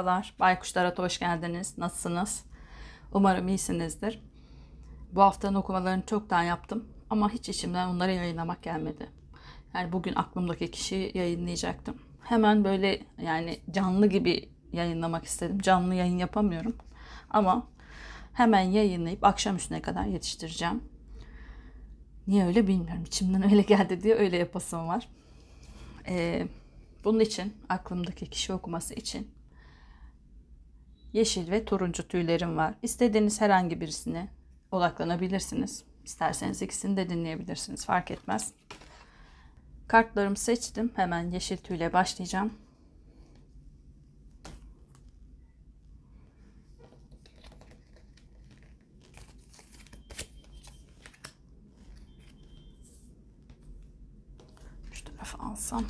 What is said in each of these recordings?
Merhabalar, Baykuşlara hoş geldiniz. Nasılsınız? Umarım iyisinizdir. Bu haftanın okumalarını çoktan yaptım ama hiç içimden onları yayınlamak gelmedi. Yani bugün aklımdaki kişiyi yayınlayacaktım. Hemen böyle yani canlı gibi yayınlamak istedim. Canlı yayın yapamıyorum. Ama hemen yayınlayıp akşam üstüne kadar yetiştireceğim. Niye öyle bilmiyorum. İçimden öyle geldi diye öyle yapasım var. Ee, bunun için aklımdaki kişi okuması için yeşil ve turuncu tüylerim var. İstediğiniz herhangi birisine odaklanabilirsiniz. İsterseniz ikisini de dinleyebilirsiniz. Fark etmez. Kartlarımı seçtim. Hemen yeşil tüyle başlayacağım. Şu tarafa alsam.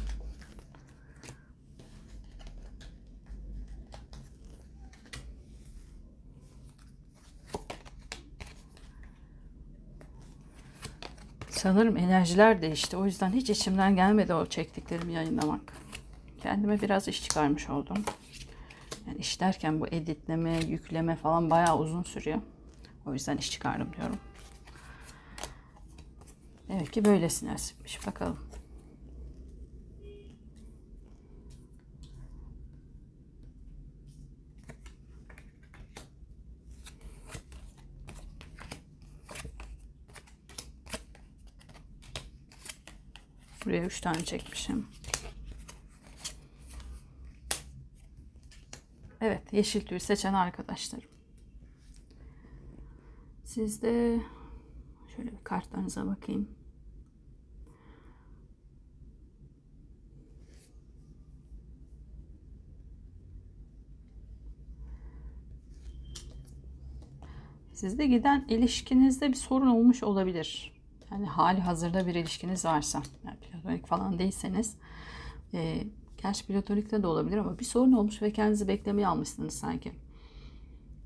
Sanırım enerjiler değişti. O yüzden hiç içimden gelmedi o çektiklerimi yayınlamak. Kendime biraz iş çıkarmış oldum. Yani iş derken bu editleme, yükleme falan bayağı uzun sürüyor. O yüzden iş çıkardım diyorum. Evet ki böylesi nasipmiş. Bakalım. Buraya üç tane çekmişim. Evet, yeşil tüy seçen arkadaşlarım. Siz de şöyle bir kartlarınıza bakayım. Sizde giden ilişkinizde bir sorun olmuş olabilir. Yani hali hazırda bir ilişkiniz varsa, yani platonik falan değilseniz, e, gerçi platonikte de olabilir ama bir sorun olmuş ve kendinizi beklemeye almışsınız sanki.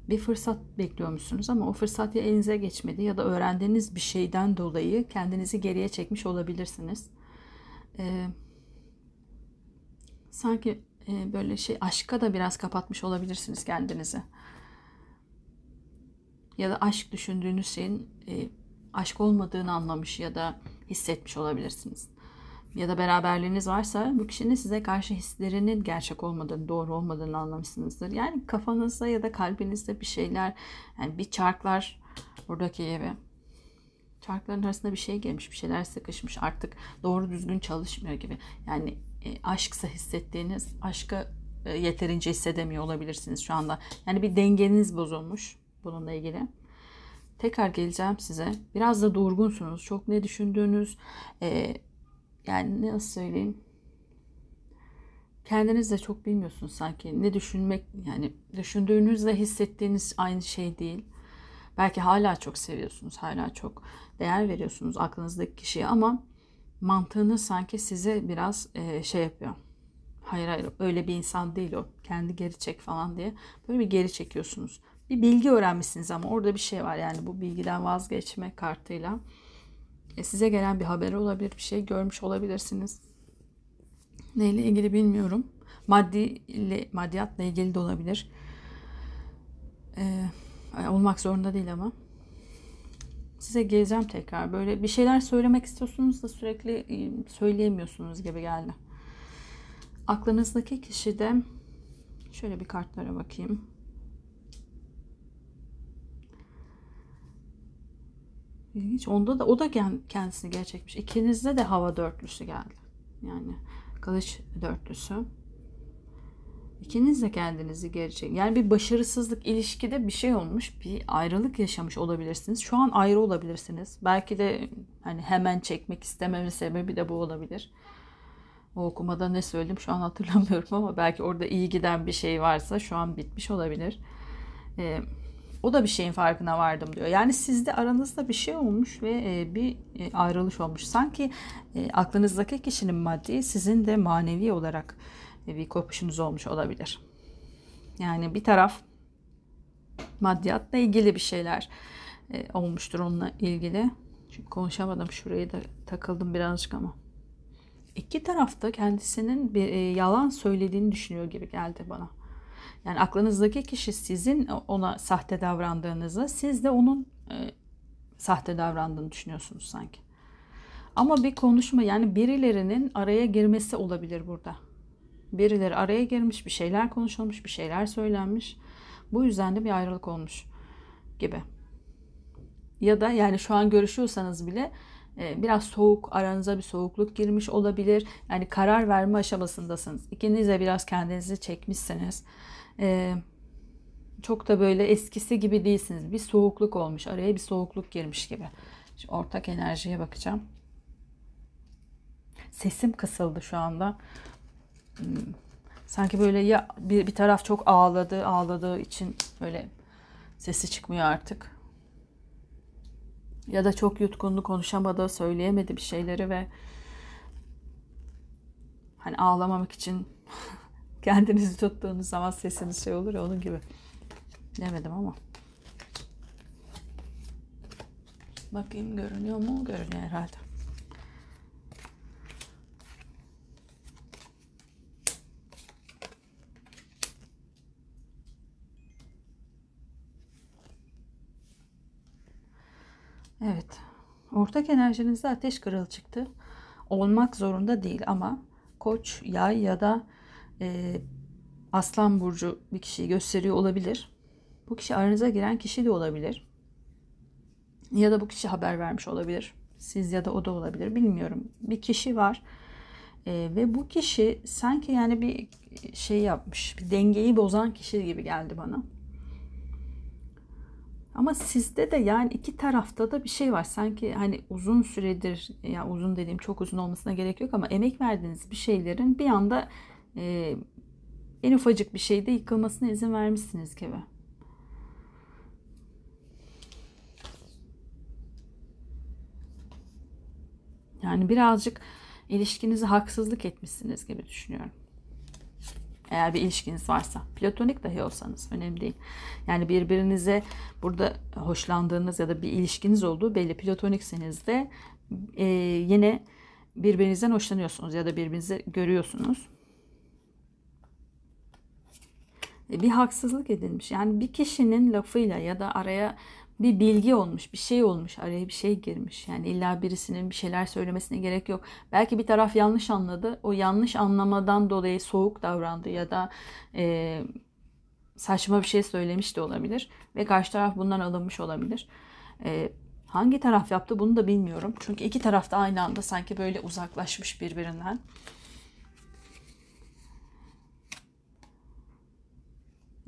Bir fırsat bekliyormuşsunuz ama o fırsat ya elinize geçmedi ya da öğrendiğiniz bir şeyden dolayı kendinizi geriye çekmiş olabilirsiniz. E, sanki e, böyle şey aşka da biraz kapatmış olabilirsiniz kendinizi. Ya da aşk düşündüğünüz şeyin e, aşk olmadığını anlamış ya da hissetmiş olabilirsiniz. Ya da beraberliğiniz varsa bu kişinin size karşı hislerinin gerçek olmadığını, doğru olmadığını anlamışsınızdır. Yani kafanızda ya da kalbinizde bir şeyler, yani bir çarklar buradaki gibi. Çarkların arasında bir şey gelmiş, bir şeyler sıkışmış. Artık doğru düzgün çalışmıyor gibi. Yani e, aşksa hissettiğiniz, aşkı e, yeterince hissedemiyor olabilirsiniz şu anda. Yani bir dengeniz bozulmuş bununla ilgili. Tekrar geleceğim size. Biraz da durgunsunuz. Çok ne düşündüğünüz, e, yani nasıl söyleyeyim? Kendiniz de çok bilmiyorsunuz sanki. Ne düşünmek, yani düşündüğünüzle hissettiğiniz aynı şey değil. Belki hala çok seviyorsunuz, hala çok değer veriyorsunuz aklınızdaki kişiye ama mantığınız sanki size biraz e, şey yapıyor. Hayır hayır öyle bir insan değil o. Kendi geri çek falan diye. Böyle bir geri çekiyorsunuz bir bilgi öğrenmişsiniz ama orada bir şey var yani bu bilgiden vazgeçme kartıyla. E, size gelen bir haber olabilir bir şey görmüş olabilirsiniz. Neyle ilgili bilmiyorum. Maddi ile maddiyatla ilgili de olabilir. Ee, olmak zorunda değil ama. Size geleceğim tekrar. Böyle bir şeyler söylemek istiyorsunuz da sürekli e, söyleyemiyorsunuz gibi geldi. Aklınızdaki kişi de şöyle bir kartlara bakayım İlginç. Onda da o da kendisini gerçekmiş. İkinizde de hava dörtlüsü geldi. Yani kılıç dörtlüsü. İkiniz de kendinizi geri çekin. Yani bir başarısızlık ilişkide bir şey olmuş. Bir ayrılık yaşamış olabilirsiniz. Şu an ayrı olabilirsiniz. Belki de hani hemen çekmek istememe sebebi de bu olabilir. O okumada ne söyledim şu an hatırlamıyorum ama belki orada iyi giden bir şey varsa şu an bitmiş olabilir. Ee, o da bir şeyin farkına vardım diyor. Yani sizde aranızda bir şey olmuş ve e, bir e, ayrılış olmuş. Sanki e, aklınızdaki kişinin maddi sizin de manevi olarak bir kopuşunuz olmuş olabilir. Yani bir taraf maddiyatla ilgili bir şeyler olmuştur onunla ilgili. Çünkü konuşamadım şurayı da takıldım birazcık ama. İki tarafta kendisinin bir yalan söylediğini düşünüyor gibi geldi bana. Yani aklınızdaki kişi sizin ona sahte davrandığınızı, siz de onun e, sahte davrandığını düşünüyorsunuz sanki. Ama bir konuşma yani birilerinin araya girmesi olabilir burada. Birileri araya girmiş, bir şeyler konuşulmuş, bir şeyler söylenmiş. Bu yüzden de bir ayrılık olmuş gibi. Ya da yani şu an görüşüyorsanız bile e, biraz soğuk, aranıza bir soğukluk girmiş olabilir. Yani karar verme aşamasındasınız. İkiniz de biraz kendinizi çekmişsiniz. E, çok da böyle eskisi gibi değilsiniz. Bir soğukluk olmuş. Araya bir soğukluk girmiş gibi. Şimdi ortak enerjiye bakacağım. Sesim kısıldı şu anda. Hmm. Sanki böyle ya bir, bir taraf çok ağladı, ağladığı için böyle sesi çıkmıyor artık. Ya da çok yutkundu, konuşamadı, söyleyemedi bir şeyleri ve hani ağlamamak için kendinizi tuttuğunuz zaman sesiniz şey olur ya onun gibi. Demedim ama. Bakayım görünüyor mu? Görünüyor herhalde. Evet. Ortak enerjinizde ateş kırıl çıktı. Olmak zorunda değil ama koç, yay ya da e, aslan burcu bir kişiyi gösteriyor olabilir. Bu kişi aranıza giren kişi de olabilir. Ya da bu kişi haber vermiş olabilir. Siz ya da o da olabilir. Bilmiyorum. Bir kişi var. E, ve bu kişi sanki yani bir şey yapmış. Bir dengeyi bozan kişi gibi geldi bana. Ama sizde de yani iki tarafta da bir şey var. Sanki hani uzun süredir ya yani uzun dediğim çok uzun olmasına gerek yok ama emek verdiğiniz bir şeylerin bir anda e, en ufacık bir şeyde yıkılmasına izin vermişsiniz gibi. Yani birazcık ilişkinizi haksızlık etmişsiniz gibi düşünüyorum. Eğer bir ilişkiniz varsa. Platonik dahi olsanız önemli değil. Yani birbirinize burada hoşlandığınız ya da bir ilişkiniz olduğu belli. Platonikseniz de e, yine birbirinizden hoşlanıyorsunuz ya da birbirinizi görüyorsunuz. E, bir haksızlık edilmiş. Yani bir kişinin lafıyla ya da araya bir bilgi olmuş, bir şey olmuş, araya bir şey girmiş. Yani illa birisinin bir şeyler söylemesine gerek yok. Belki bir taraf yanlış anladı. O yanlış anlamadan dolayı soğuk davrandı ya da e, saçma bir şey söylemiş de olabilir. Ve karşı taraf bundan alınmış olabilir. E, hangi taraf yaptı bunu da bilmiyorum. Çünkü iki taraf da aynı anda sanki böyle uzaklaşmış birbirinden.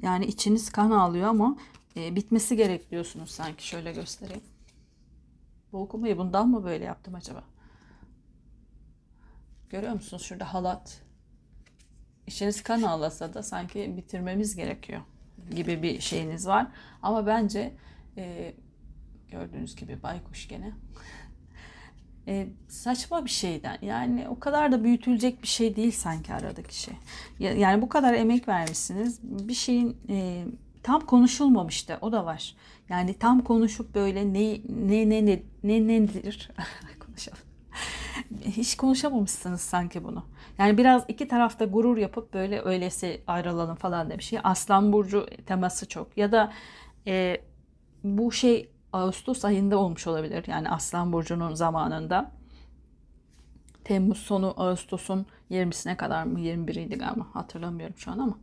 Yani içiniz kan ağlıyor ama e, bitmesi gerek diyorsunuz sanki. Şöyle göstereyim. Bu okumayı bundan mı böyle yaptım acaba? Görüyor musunuz? Şurada halat. İçiniz kan ağlasa da sanki bitirmemiz gerekiyor gibi bir şeyiniz var. Ama bence e, gördüğünüz gibi baykuş gene e, saçma bir şeyden yani o kadar da büyütülecek bir şey değil sanki aradaki şey. Yani bu kadar emek vermişsiniz bir şeyin e, tam konuşulmamıştı o da var. Yani tam konuşup böyle ne ne ne ne ne nedir konuşalım. Hiç konuşamamışsınız sanki bunu. Yani biraz iki tarafta gurur yapıp böyle öylesi ayrılalım falan demiş. Aslan burcu teması çok ya da e, bu şey Ağustos ayında olmuş olabilir. Yani Aslan Burcu'nun zamanında. Temmuz sonu Ağustos'un 20'sine kadar mı 21'iydi galiba hatırlamıyorum şu an ama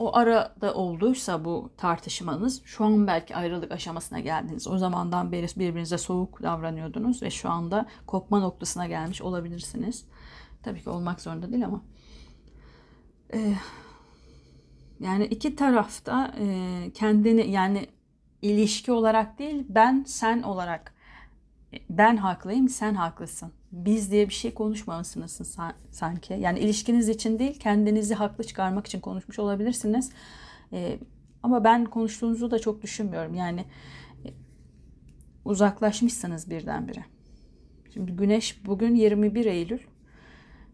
o arada olduysa bu tartışmanız şu an belki ayrılık aşamasına geldiniz. O zamandan beri birbirinize soğuk davranıyordunuz ve şu anda kopma noktasına gelmiş olabilirsiniz. Tabii ki olmak zorunda değil ama. Ee, yani iki tarafta e, kendini yani ilişki olarak değil ben sen olarak ben haklıyım sen haklısın. Biz diye bir şey konuşmamışsınız sanki. Yani ilişkiniz için değil kendinizi haklı çıkarmak için konuşmuş olabilirsiniz. Ee, ama ben konuştuğunuzu da çok düşünmüyorum. Yani e, uzaklaşmışsınız birdenbire. Şimdi Güneş bugün 21 Eylül.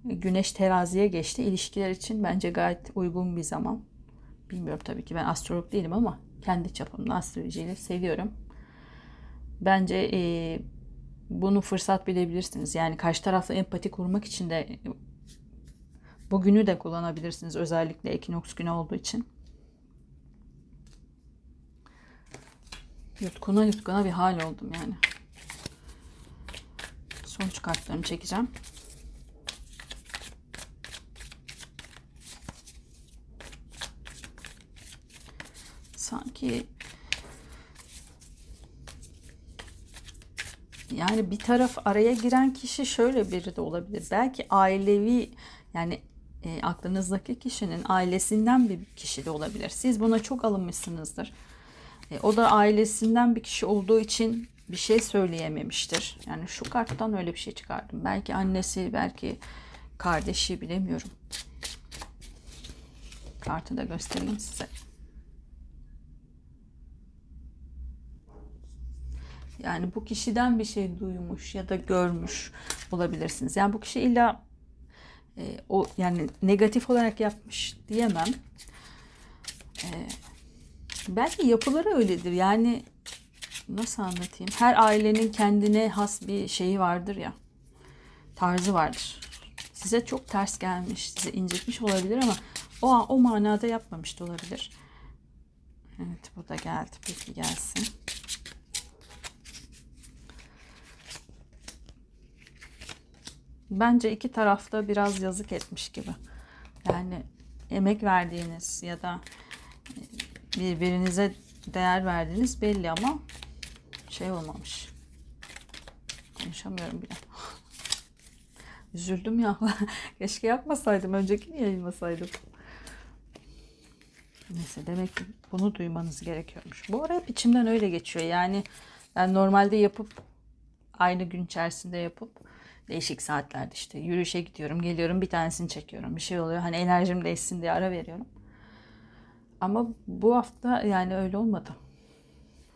Güneş teraziye geçti. İlişkiler için bence gayet uygun bir zaman. Bilmiyorum tabii ki ben astrolog değilim ama kendi çapımda astrolojiyi seviyorum. Bence e, bunu fırsat bilebilirsiniz. Yani karşı tarafla empati kurmak için de bugünü de kullanabilirsiniz. Özellikle ekinoks günü olduğu için. Yutkuna yutkuna bir hal oldum yani. Sonuç kartlarını çekeceğim. Sanki yani bir taraf araya giren kişi şöyle biri de olabilir. Belki ailevi yani e, aklınızdaki kişinin ailesinden bir kişi de olabilir. Siz buna çok alınmışsınızdır. E, o da ailesinden bir kişi olduğu için bir şey söyleyememiştir. Yani şu karttan öyle bir şey çıkardım. Belki annesi, belki kardeşi bilemiyorum. Kartı da göstereyim size. Yani bu kişiden bir şey duymuş ya da görmüş olabilirsiniz. Yani bu kişi illa e, o yani negatif olarak yapmış diyemem. E, belki yapıları öyledir. Yani nasıl anlatayım? Her ailenin kendine has bir şeyi vardır ya. Tarzı vardır. Size çok ters gelmiş, size incitmiş olabilir ama o o manada yapmamış da olabilir. Evet bu da geldi. Peki gelsin. Bence iki tarafta biraz yazık etmiş gibi. Yani emek verdiğiniz ya da birbirinize değer verdiğiniz belli ama şey olmamış. Konuşamıyorum bile. Üzüldüm ya. Keşke yapmasaydım. Önceki yayınlasaydım. Neyse demek ki bunu duymanız gerekiyormuş. Bu ara hep içimden öyle geçiyor. Yani ben normalde yapıp aynı gün içerisinde yapıp değişik saatlerde işte yürüyüşe gidiyorum, geliyorum bir tanesini çekiyorum. Bir şey oluyor. Hani enerjim değişsin diye ara veriyorum. Ama bu hafta yani öyle olmadı.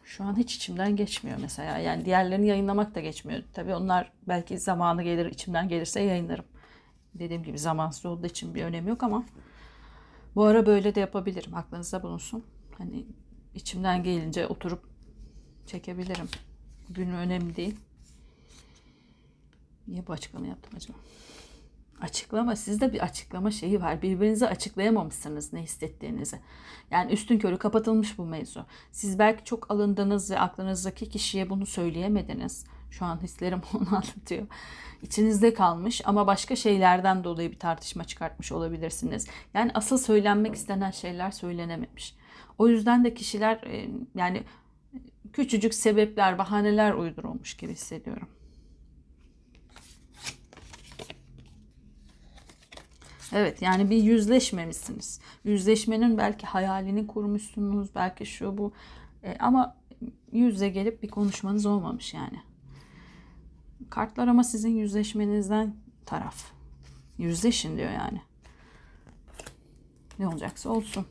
Şu an hiç içimden geçmiyor mesela. Yani diğerlerini yayınlamak da geçmiyor. Tabii onlar belki zamanı gelir, içimden gelirse yayınlarım. Dediğim gibi zamansız olduğu için bir önemi yok ama bu ara böyle de yapabilirim. Aklınızda bulunsun. Hani içimden gelince oturup çekebilirim. Gün önemli değil. Niye bu açıklama yaptım acaba? Açıklama, sizde bir açıklama şeyi var. Birbirinize açıklayamamışsınız ne hissettiğinizi. Yani üstün körü kapatılmış bu mevzu. Siz belki çok alındınız ve aklınızdaki kişiye bunu söyleyemediniz. Şu an hislerim onu anlatıyor. İçinizde kalmış ama başka şeylerden dolayı bir tartışma çıkartmış olabilirsiniz. Yani asıl söylenmek istenen şeyler söylenememiş. O yüzden de kişiler e, yani küçücük sebepler, bahaneler uydurulmuş gibi hissediyorum. Evet yani bir yüzleşmemişsiniz. Yüzleşmenin belki hayalini kurmuşsunuz. Belki şu bu. E, ama yüze gelip bir konuşmanız olmamış yani. Kartlar ama sizin yüzleşmenizden taraf. Yüzleşin diyor yani. Ne olacaksa olsun.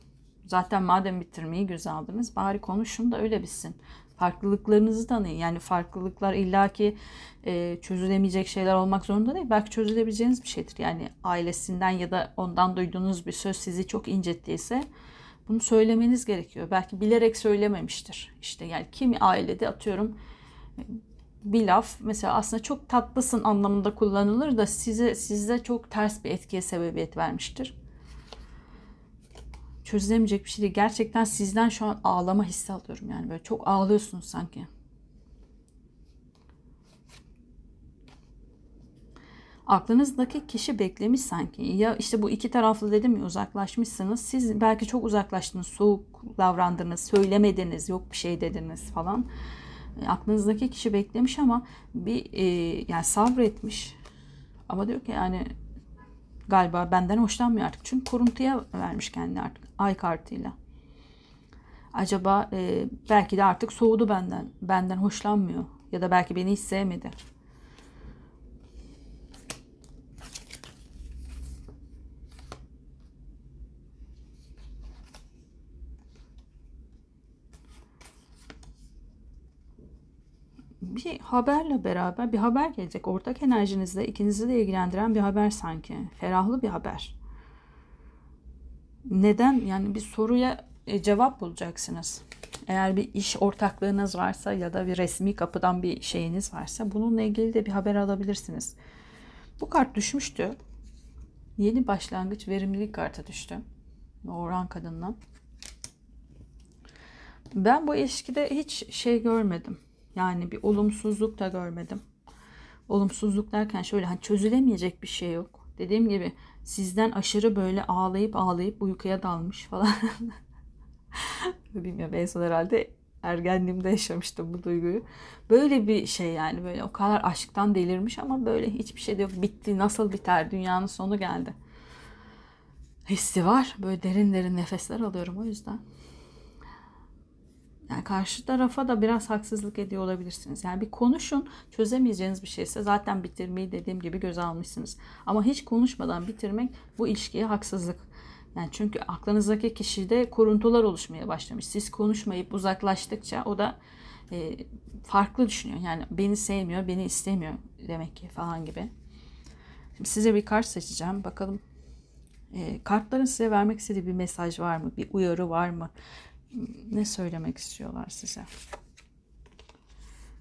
Zaten madem bitirmeyi göze aldınız bari konuşun da öyle bitsin farklılıklarınızı tanıyın. Yani farklılıklar illaki e, çözülemeyecek şeyler olmak zorunda değil. Belki çözülebileceğiniz bir şeydir. Yani ailesinden ya da ondan duyduğunuz bir söz sizi çok incettiyse bunu söylemeniz gerekiyor. Belki bilerek söylememiştir. İşte yani kimi ailede atıyorum bir laf mesela aslında çok tatlısın anlamında kullanılır da size sizde çok ters bir etkiye sebebiyet vermiştir çözülemeyecek bir şey değil. Gerçekten sizden şu an ağlama hissi alıyorum. Yani böyle çok ağlıyorsunuz sanki. Aklınızdaki kişi beklemiş sanki. Ya işte bu iki taraflı dedim ya uzaklaşmışsınız. Siz belki çok uzaklaştınız, soğuk davrandınız, söylemediniz, yok bir şey dediniz falan. E, aklınızdaki kişi beklemiş ama bir e, yani sabretmiş. Ama diyor ki yani Galiba benden hoşlanmıyor artık. Çünkü kuruntuya vermiş kendini artık ay kartıyla. Acaba e, belki de artık soğudu benden. Benden hoşlanmıyor. Ya da belki beni hiç sevmedi. bir haberle beraber bir haber gelecek. Ortak enerjinizle ikinizi de ilgilendiren bir haber sanki. Ferahlı bir haber. Neden? Yani bir soruya e, cevap bulacaksınız. Eğer bir iş ortaklığınız varsa ya da bir resmi kapıdan bir şeyiniz varsa bununla ilgili de bir haber alabilirsiniz. Bu kart düşmüştü. Yeni başlangıç verimlilik kartı düştü. Oğran kadından. Ben bu ilişkide hiç şey görmedim. Yani bir olumsuzluk da görmedim. Olumsuzluk derken şöyle hani çözülemeyecek bir şey yok. Dediğim gibi sizden aşırı böyle ağlayıp ağlayıp uykuya dalmış falan. Bilmiyorum en son herhalde ergenliğimde yaşamıştım bu duyguyu. Böyle bir şey yani böyle o kadar aşktan delirmiş ama böyle hiçbir şey de yok. Bitti nasıl biter dünyanın sonu geldi. Hissi var. Böyle derin derin nefesler alıyorum o yüzden. Yani karşı tarafa da biraz haksızlık ediyor olabilirsiniz. Yani bir konuşun, çözemeyeceğiniz bir şeyse zaten bitirmeyi dediğim gibi göze almışsınız. Ama hiç konuşmadan bitirmek bu ilişkiye haksızlık. Yani çünkü aklınızdaki kişide kuruntular oluşmaya başlamış. Siz konuşmayıp uzaklaştıkça o da e, farklı düşünüyor. Yani beni sevmiyor, beni istemiyor demek ki falan gibi. Şimdi size bir kart seçeceğim. Bakalım e, kartların size vermek istediği bir mesaj var mı? Bir uyarı var mı? Ne söylemek istiyorlar size?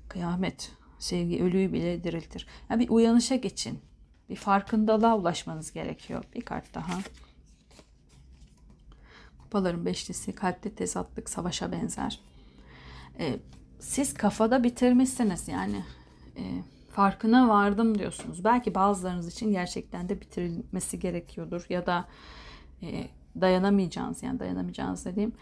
Kıyamet. Sevgi ölüyü bile diriltir. Yani bir uyanışa geçin. Bir farkındalığa ulaşmanız gerekiyor. Bir kart daha. Kupaların beşlisi kalpte tezatlık savaşa benzer. Ee, siz kafada bitirmişsiniz yani. E, farkına vardım diyorsunuz. Belki bazılarınız için gerçekten de bitirilmesi gerekiyordur ya da e, dayanamayacağınız yani dayanamayacağınız dediğim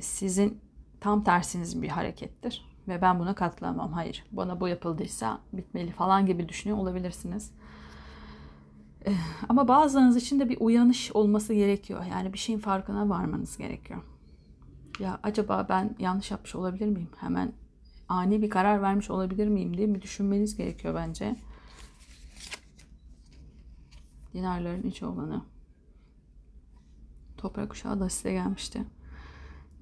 sizin tam tersiniz bir harekettir ve ben buna katılamam. Hayır bana bu yapıldıysa bitmeli falan gibi düşünüyor olabilirsiniz. E, ama bazılarınız için de bir uyanış olması gerekiyor. Yani bir şeyin farkına varmanız gerekiyor. Ya acaba ben yanlış yapmış olabilir miyim? Hemen ani bir karar vermiş olabilir miyim diye bir düşünmeniz gerekiyor bence. Dinarların iç olanı. Toprak kuşağı da size gelmişti.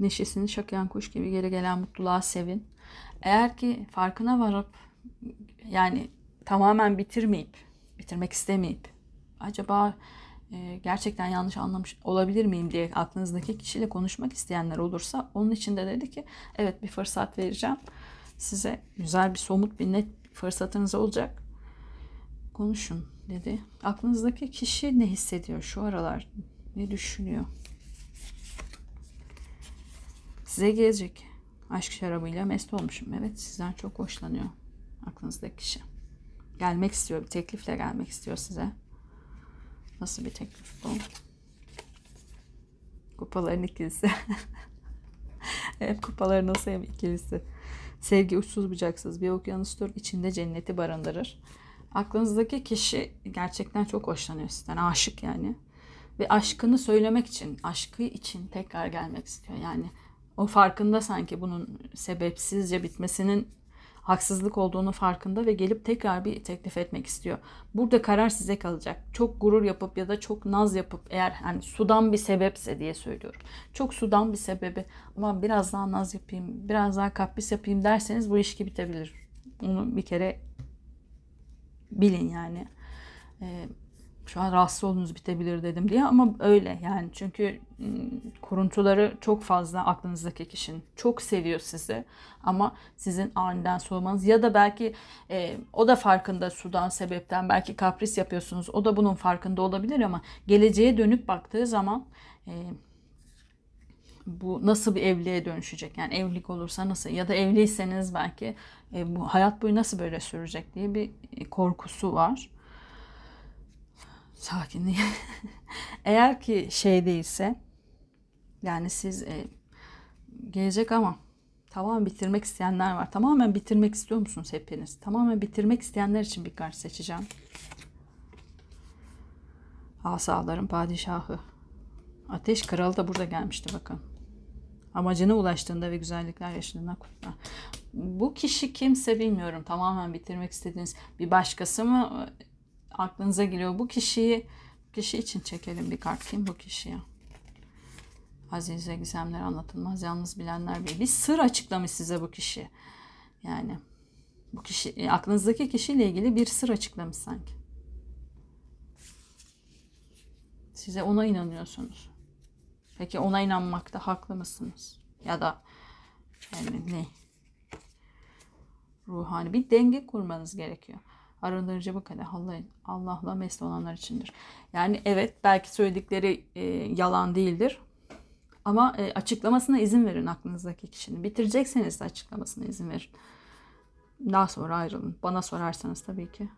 Neşesini şakayan kuş gibi geri gelen mutluluğa sevin. Eğer ki farkına varıp yani tamamen bitirmeyip, bitirmek istemeyip acaba e, gerçekten yanlış anlamış olabilir miyim diye aklınızdaki kişiyle konuşmak isteyenler olursa onun için de dedi ki evet bir fırsat vereceğim. Size güzel bir somut bir net fırsatınız olacak. Konuşun dedi. Aklınızdaki kişi ne hissediyor şu aralar? Ne düşünüyor? Size gelecek. Aşk şarabıyla mest olmuşum. Evet sizden çok hoşlanıyor. Aklınızdaki kişi. Gelmek istiyor. Bir teklifle gelmek istiyor size. Nasıl bir teklif bu? Kupaların ikilisi. Hep kupaların nasıl hem ikilisi. Sevgi uçsuz bucaksız bir okyanustur. içinde cenneti barındırır. Aklınızdaki kişi gerçekten çok hoşlanıyor sizden. Aşık yani. Ve aşkını söylemek için, aşkı için tekrar gelmek istiyor. Yani o farkında sanki bunun sebepsizce bitmesinin haksızlık olduğunu farkında ve gelip tekrar bir teklif etmek istiyor. Burada karar size kalacak. Çok gurur yapıp ya da çok naz yapıp eğer hani sudan bir sebepse diye söylüyorum. Çok sudan bir sebebi ama biraz daha naz yapayım, biraz daha kapris yapayım derseniz bu ilişki bitebilir. Onu bir kere bilin yani. Ee, şu an rahatsız olduğunuz bitebilir dedim diye ama öyle yani. Çünkü kuruntuları çok fazla aklınızdaki kişinin. Çok seviyor sizi ama sizin aniden soğumanız ya da belki e, o da farkında sudan sebepten. Belki kapris yapıyorsunuz. O da bunun farkında olabilir ama geleceğe dönüp baktığı zaman e, bu nasıl bir evliliğe dönüşecek? Yani evlilik olursa nasıl? Ya da evliyseniz belki e, bu hayat boyu nasıl böyle sürecek diye bir korkusu var sakinliği. Eğer ki şey değilse yani siz e, gelecek ama tamamen bitirmek isteyenler var. Tamamen bitirmek istiyor musunuz hepiniz? Tamamen bitirmek isteyenler için bir kart seçeceğim. Asaların padişahı. Ateş kralı da burada gelmişti bakın. Amacına ulaştığında ve güzellikler yaşadığında kutla. Bu kişi kimse bilmiyorum. Tamamen bitirmek istediğiniz bir başkası mı? Aklınıza geliyor. Bu kişiyi kişi için çekelim bir kart. Kim bu kişi ya? Azize gizemler anlatılmaz. Yalnız bilenler bir. Bir sır açıklamış size bu kişi. Yani bu kişi e, aklınızdaki kişiyle ilgili bir sır açıklamış sanki. Size ona inanıyorsunuz. Peki ona inanmakta haklı mısınız? Ya da yani ne? Ruhani bir denge kurmanız gerekiyor arındırıcı bu kadar Allah, Allah'la mesle olanlar içindir. Yani evet belki söyledikleri e, yalan değildir. Ama e, açıklamasına izin verin aklınızdaki kişinin. Bitirecekseniz de açıklamasına izin verin. Daha sonra ayrılın. Bana sorarsanız tabii ki.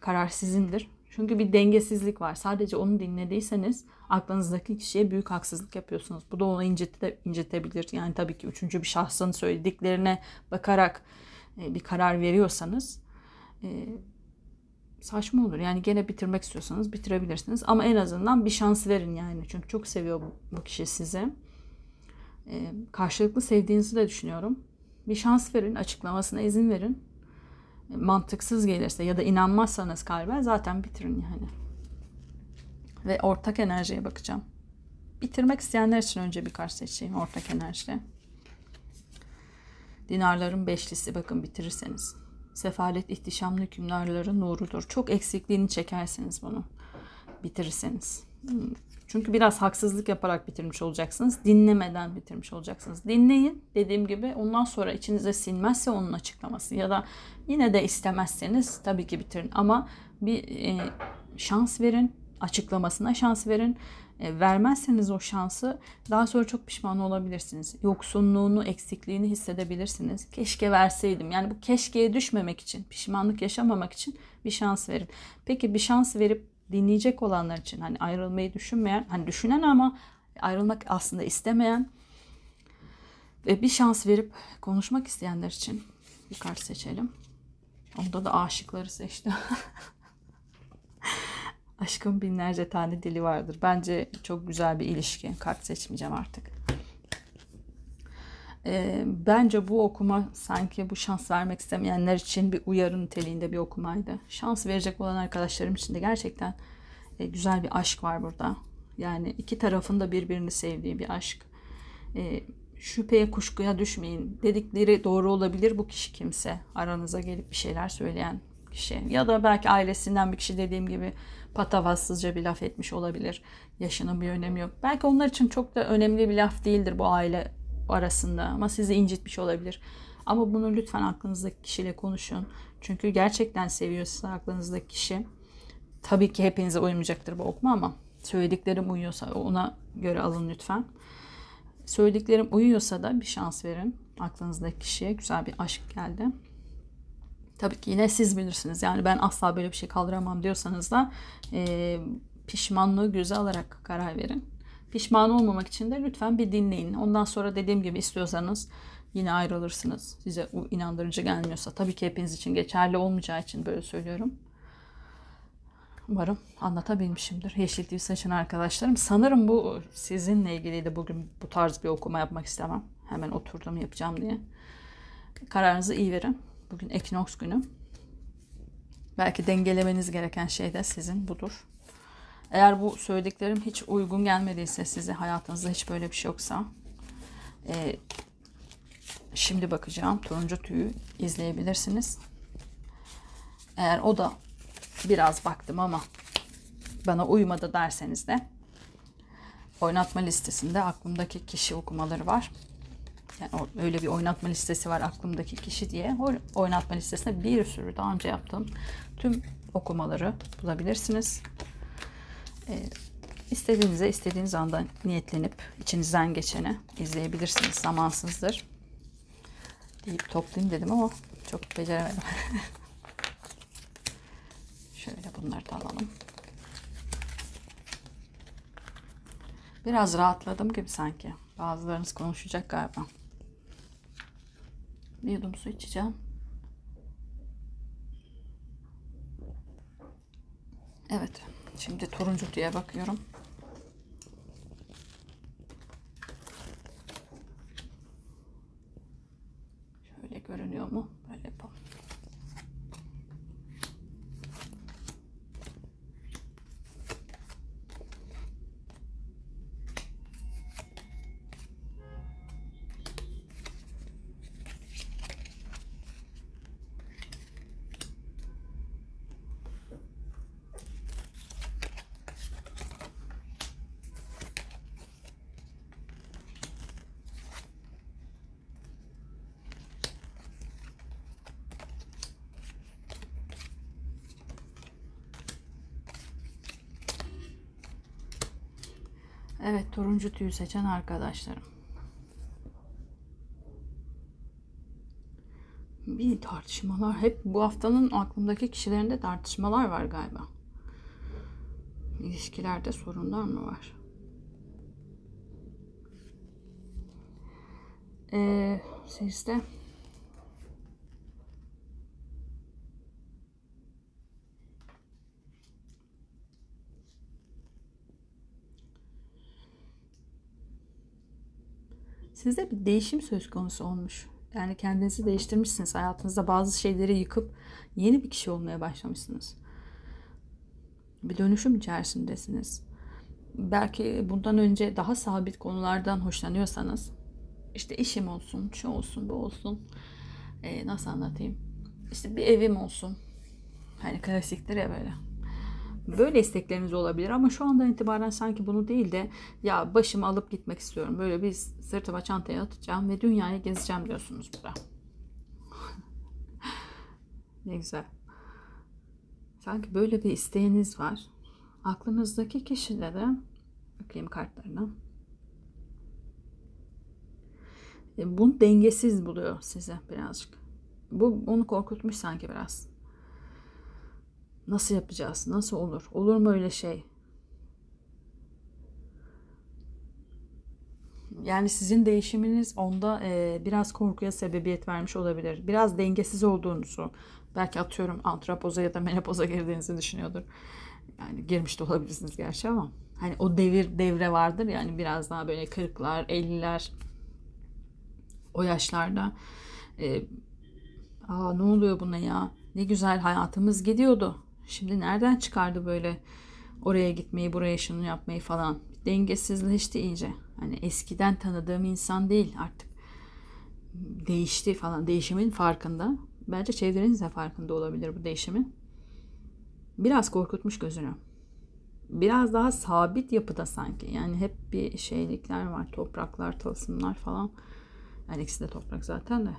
Karar sizindir. Çünkü bir dengesizlik var. Sadece onu dinlediyseniz aklınızdaki kişiye büyük haksızlık yapıyorsunuz. Bu da onu incite, incitebilir. Yani tabii ki üçüncü bir şahsın söylediklerine bakarak e, bir karar veriyorsanız e, saçma olur. Yani gene bitirmek istiyorsanız bitirebilirsiniz. Ama en azından bir şans verin yani. Çünkü çok seviyor bu, kişi sizi. E, karşılıklı sevdiğinizi de düşünüyorum. Bir şans verin, açıklamasına izin verin. E, mantıksız gelirse ya da inanmazsanız kalben zaten bitirin yani. Ve ortak enerjiye bakacağım. Bitirmek isteyenler için önce bir kart seçeyim ortak enerjide. Dinarların beşlisi bakın bitirirseniz. Sefalet ihtişamlı hükümdarların nurudur. Çok eksikliğini çekerseniz bunu bitirirseniz. Hmm. Çünkü biraz haksızlık yaparak bitirmiş olacaksınız. Dinlemeden bitirmiş olacaksınız. Dinleyin dediğim gibi ondan sonra içinize sinmezse onun açıklaması ya da yine de istemezseniz tabii ki bitirin. Ama bir e, şans verin açıklamasına şans verin. E, vermezseniz o şansı daha sonra çok pişman olabilirsiniz. Yoksunluğunu, eksikliğini hissedebilirsiniz. Keşke verseydim. Yani bu keşkeye düşmemek için, pişmanlık yaşamamak için bir şans verin. Peki bir şans verip dinleyecek olanlar için hani ayrılmayı düşünmeyen, hani düşünen ama ayrılmak aslında istemeyen ve bir şans verip konuşmak isteyenler için bir kart seçelim. Onda da aşıkları seçtim. Aşkın binlerce tane dili vardır. Bence çok güzel bir ilişki. Kart seçmeyeceğim artık. E, bence bu okuma sanki bu şans vermek istemeyenler için bir uyarı niteliğinde bir okumaydı. Şans verecek olan arkadaşlarım için de gerçekten e, güzel bir aşk var burada. Yani iki tarafında birbirini sevdiği bir aşk. E, şüpheye kuşkuya düşmeyin. Dedikleri doğru olabilir bu kişi kimse. Aranıza gelip bir şeyler söyleyen kişi. Ya da belki ailesinden bir kişi dediğim gibi patavatsızca bir laf etmiş olabilir. Yaşının bir önemi yok. Belki onlar için çok da önemli bir laf değildir bu aile arasında ama sizi incitmiş olabilir. Ama bunu lütfen aklınızdaki kişiyle konuşun. Çünkü gerçekten seviyorsa aklınızdaki kişi. Tabii ki hepinize uymayacaktır bu okuma ama söylediklerim uyuyorsa ona göre alın lütfen. Söylediklerim uyuyorsa da bir şans verin. Aklınızdaki kişiye güzel bir aşk geldi. Tabii ki yine siz bilirsiniz. Yani ben asla böyle bir şey kaldıramam diyorsanız da e, pişmanlığı göze alarak karar verin. Pişman olmamak için de lütfen bir dinleyin. Ondan sonra dediğim gibi istiyorsanız yine ayrılırsınız. Size inandırıcı gelmiyorsa. Tabii ki hepiniz için geçerli olmayacağı için böyle söylüyorum. Umarım anlatabilmişimdir. Yeşil TV saçın arkadaşlarım. Sanırım bu sizinle ilgiliydi. Bugün bu tarz bir okuma yapmak istemem. Hemen oturdum yapacağım diye. Kararınızı iyi verin. Bugün ekinoks günü. Belki dengelemeniz gereken şey de sizin budur. Eğer bu söylediklerim hiç uygun gelmediyse size hayatınızda hiç böyle bir şey yoksa e, şimdi bakacağım turuncu tüyü izleyebilirsiniz. Eğer o da biraz baktım ama bana uymadı derseniz de oynatma listesinde aklımdaki kişi okumaları var. Yani öyle bir oynatma listesi var aklımdaki kişi diye. O oynatma listesinde bir sürü daha önce yaptığım tüm okumaları bulabilirsiniz. Ee, istediğinize istediğiniz anda niyetlenip içinizden geçeni izleyebilirsiniz. Zamansızdır. Deyip toplayayım dedim ama çok beceremedim. Şöyle bunları da alalım. Biraz rahatladım gibi sanki. Bazılarınız konuşacak galiba. Bir yudum su içeceğim. Evet. Şimdi turuncu diye bakıyorum. Şöyle görünüyor mu? Böyle yapalım. Evet turuncu tüyü seçen arkadaşlarım. Bir tartışmalar hep bu haftanın aklımdaki kişilerinde tartışmalar var galiba. İlişkilerde sorunlar mı var? Ee, sizde Sizde bir değişim söz konusu olmuş. Yani kendinizi değiştirmişsiniz. Hayatınızda bazı şeyleri yıkıp yeni bir kişi olmaya başlamışsınız. Bir dönüşüm içerisindesiniz. Belki bundan önce daha sabit konulardan hoşlanıyorsanız işte işim olsun, şu olsun, bu olsun. Ee, nasıl anlatayım? İşte bir evim olsun. Hani klasiktir ya böyle. Böyle istekleriniz olabilir ama şu andan itibaren sanki bunu değil de ya başımı alıp gitmek istiyorum. Böyle bir sırtıma çantaya atacağım ve dünyayı gezeceğim diyorsunuz burada. ne güzel. Sanki böyle bir isteğiniz var. Aklınızdaki kişide de bakayım kartlarına. E, bunu dengesiz buluyor size birazcık. Bu onu korkutmuş sanki biraz. Nasıl yapacağız? Nasıl olur? Olur mu öyle şey? Yani sizin değişiminiz onda e, biraz korkuya sebebiyet vermiş olabilir. Biraz dengesiz olduğunuzu, belki atıyorum antrapoza ya da menopoza girdiğinizi düşünüyordur. Yani girmiş de olabilirsiniz gerçi ama hani o devir devre vardır yani biraz daha böyle 40'lar, 50'ler o yaşlarda e, aa ne oluyor buna ya? Ne güzel hayatımız gidiyordu. Şimdi nereden çıkardı böyle oraya gitmeyi, buraya şunu yapmayı falan. Dengesizleşti iyice. Hani eskiden tanıdığım insan değil artık. Değişti falan. Değişimin farkında. Bence çevreniz de farkında olabilir bu değişimin. Biraz korkutmuş gözünü. Biraz daha sabit yapıda sanki. Yani hep bir şeylikler var. Topraklar, tılsımlar falan. Yani ikisi de toprak zaten de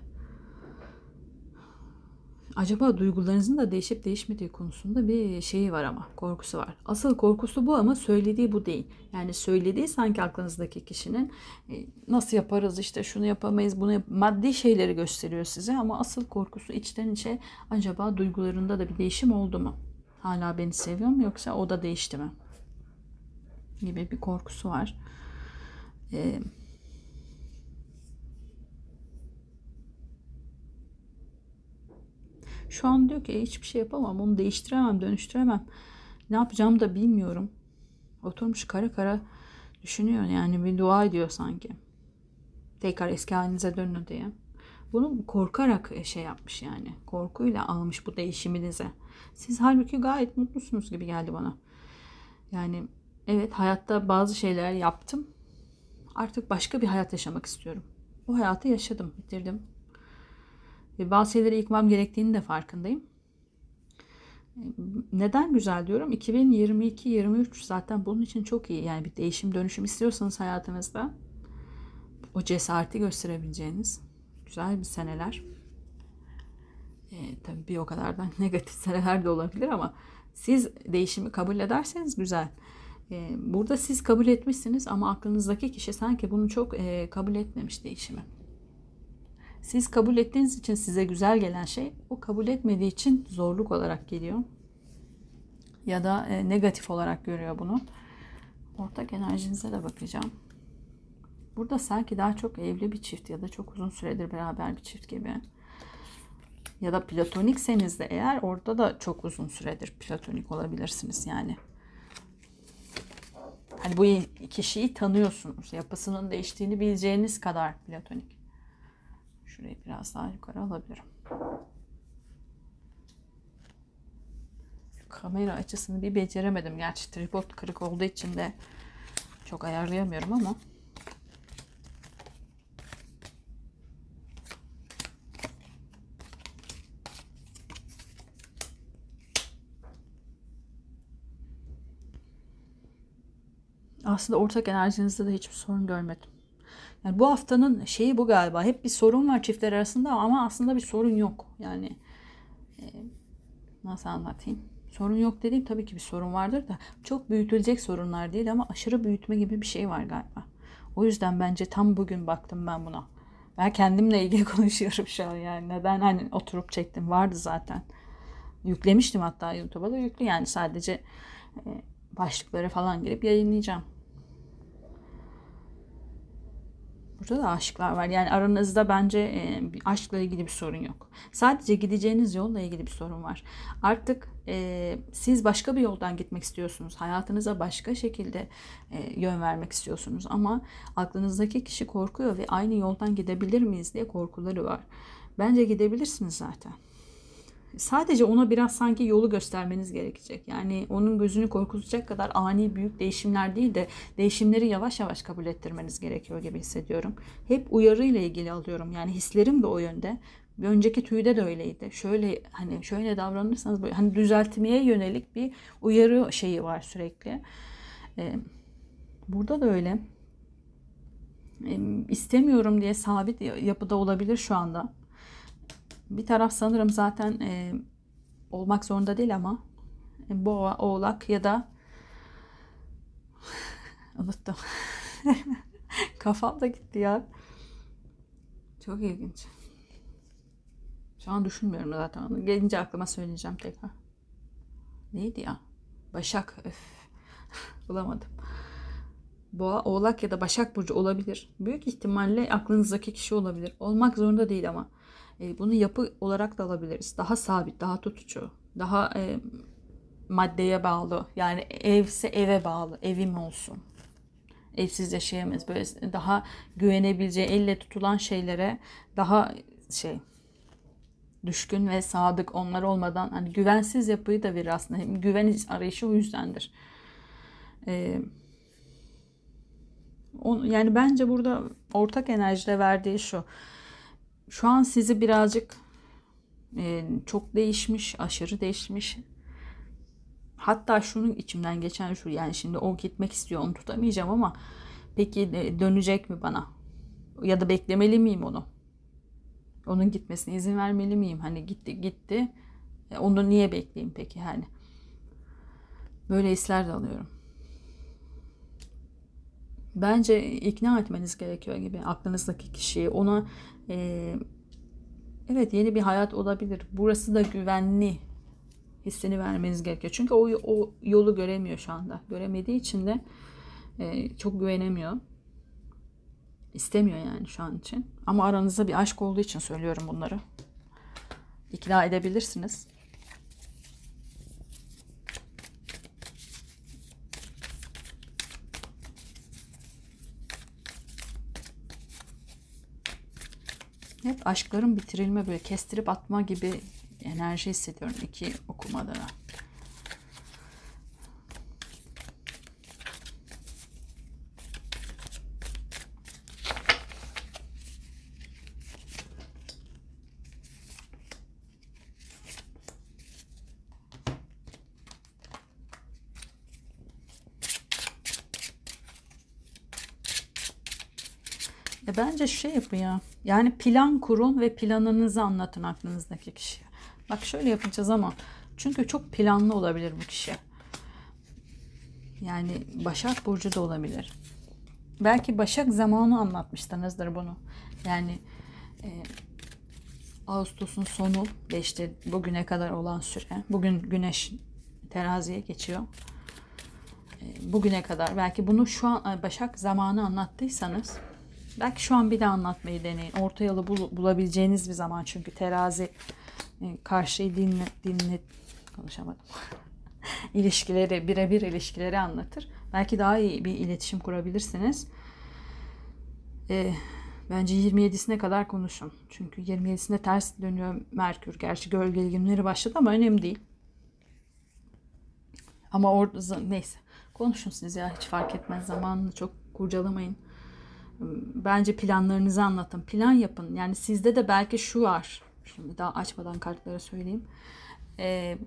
acaba duygularınızın da değişip değişmediği konusunda bir şeyi var ama korkusu var. Asıl korkusu bu ama söylediği bu değil. Yani söylediği sanki aklınızdaki kişinin e, nasıl yaparız işte şunu yapamayız bunu yap maddi şeyleri gösteriyor size ama asıl korkusu içten içe acaba duygularında da bir değişim oldu mu? Hala beni seviyor mu yoksa o da değişti mi? Gibi bir korkusu var. Eee Şu an diyor ki hiçbir şey yapamam, onu değiştiremem, dönüştüremem. Ne yapacağımı da bilmiyorum. Oturmuş kara kara düşünüyor yani bir dua ediyor sanki. Tekrar eski halinize dönün diye. Bunu korkarak şey yapmış yani. Korkuyla almış bu değişiminize. Siz halbuki gayet mutlusunuz gibi geldi bana. Yani evet hayatta bazı şeyler yaptım. Artık başka bir hayat yaşamak istiyorum. O hayatı yaşadım, bitirdim. Ve bazı şeyleri yıkmam gerektiğini de farkındayım. Neden güzel diyorum? 2022-23 zaten bunun için çok iyi. Yani bir değişim dönüşüm istiyorsanız hayatınızda o cesareti gösterebileceğiniz güzel bir seneler. E, tabii bir o kadar da negatif seneler de olabilir ama siz değişimi kabul ederseniz güzel. E, burada siz kabul etmişsiniz ama aklınızdaki kişi sanki bunu çok e, kabul etmemiş değişimi. Siz kabul ettiğiniz için size güzel gelen şey o kabul etmediği için zorluk olarak geliyor. Ya da e, negatif olarak görüyor bunu. Ortak enerjinize de bakacağım. Burada sanki daha çok evli bir çift ya da çok uzun süredir beraber bir çift gibi. Ya da platonikseniz de eğer orada da çok uzun süredir platonik olabilirsiniz yani. Hani bu kişiyi tanıyorsunuz. Yapısının değiştiğini bileceğiniz kadar platonik. Şurayı biraz daha yukarı alabilirim. Şu kamera açısını bir beceremedim. Gerçi tripod kırık olduğu için de çok ayarlayamıyorum ama aslında ortak enerjinizde de hiçbir sorun görmedim. Yani bu haftanın şeyi bu galiba. Hep bir sorun var çiftler arasında ama aslında bir sorun yok. Yani e, nasıl anlatayım? Sorun yok dediğim tabii ki bir sorun vardır da çok büyütülecek sorunlar değil ama aşırı büyütme gibi bir şey var galiba. O yüzden bence tam bugün baktım ben buna. Ben kendimle ilgili konuşuyorum şu an yani. Neden hani oturup çektim vardı zaten. Yüklemiştim hatta YouTube'a da yüklü yani sadece e, başlıkları falan girip yayınlayacağım. Burada da aşklar var. Yani aranızda bence e, aşkla ilgili bir sorun yok. Sadece gideceğiniz yolla ilgili bir sorun var. Artık e, siz başka bir yoldan gitmek istiyorsunuz. Hayatınıza başka şekilde e, yön vermek istiyorsunuz. Ama aklınızdaki kişi korkuyor ve aynı yoldan gidebilir miyiz diye korkuları var. Bence gidebilirsiniz zaten sadece ona biraz sanki yolu göstermeniz gerekecek. Yani onun gözünü korkutacak kadar ani büyük değişimler değil de değişimleri yavaş yavaş kabul ettirmeniz gerekiyor gibi hissediyorum. Hep uyarı ile ilgili alıyorum. Yani hislerim de o yönde. Bir önceki tüyde de öyleydi. Şöyle hani şöyle davranırsanız böyle hani düzeltmeye yönelik bir uyarı şeyi var sürekli. Ee, burada da öyle. Ee, istemiyorum diye sabit yapıda olabilir şu anda bir taraf sanırım zaten e, olmak zorunda değil ama e, boğa, oğlak ya da unuttum. Kafam da gitti ya. Çok ilginç. Şu an düşünmüyorum zaten. Gelince aklıma söyleyeceğim tekrar. Neydi ya? Başak. Öf. Bulamadım. Boğa, Oğlak ya da Başak Burcu olabilir. Büyük ihtimalle aklınızdaki kişi olabilir. Olmak zorunda değil ama. E, bunu yapı olarak da alabiliriz. Daha sabit, daha tutucu, daha e, maddeye bağlı. Yani evse eve bağlı, evim olsun. Evsiz yaşayamayız. Böyle daha güvenebileceği, elle tutulan şeylere daha şey düşkün ve sadık onlar olmadan hani güvensiz yapıyı da verir aslında. Güven arayışı o yüzdendir. Ee, on, yani bence burada ortak enerjide verdiği şu şu an sizi birazcık e, çok değişmiş, aşırı değişmiş. Hatta şunun içimden geçen şu yani şimdi o gitmek istiyor onu tutamayacağım ama peki dönecek mi bana? Ya da beklemeli miyim onu? Onun gitmesine izin vermeli miyim? Hani gitti gitti. E, onu niye bekleyeyim peki hani? Böyle hisler de alıyorum. Bence ikna etmeniz gerekiyor gibi aklınızdaki kişiyi. Ona e, evet yeni bir hayat olabilir. Burası da güvenli hissini vermeniz gerekiyor. Çünkü o, o yolu göremiyor şu anda. Göremediği için de e, çok güvenemiyor. İstemiyor yani şu an için. Ama aranızda bir aşk olduğu için söylüyorum bunları. İkna edebilirsiniz. Hep aşkların bitirilme böyle kestirip atma gibi enerji hissediyorum iki okumada da. E bence şey yapın ya. Yani plan kurun ve planınızı anlatın aklınızdaki kişiye. Bak şöyle yapacağız ama çünkü çok planlı olabilir bu kişi. Yani Başak Burcu da olabilir. Belki Başak zamanı anlatmışsınızdır bunu. Yani e, Ağustos'un sonu ve işte bugüne kadar olan süre. Bugün Güneş teraziye geçiyor. E, bugüne kadar belki bunu şu an Başak zamanı anlattıysanız Belki şu an bir de anlatmayı deneyin. Orta yolu bul, bulabileceğiniz bir zaman çünkü terazi e, karşıyı dinle, dinle konuşamadım. ilişkileri, birebir ilişkileri anlatır. Belki daha iyi bir iletişim kurabilirsiniz. E, bence 27'sine kadar konuşun. Çünkü 27'sinde ters dönüyor Merkür. Gerçi gölge günleri başladı ama önemli değil. Ama orada neyse konuşun siz ya hiç fark etmez. Zamanını çok kurcalamayın bence planlarınızı anlatın. Plan yapın. Yani sizde de belki şu var. Şimdi daha açmadan kartları söyleyeyim. Ee,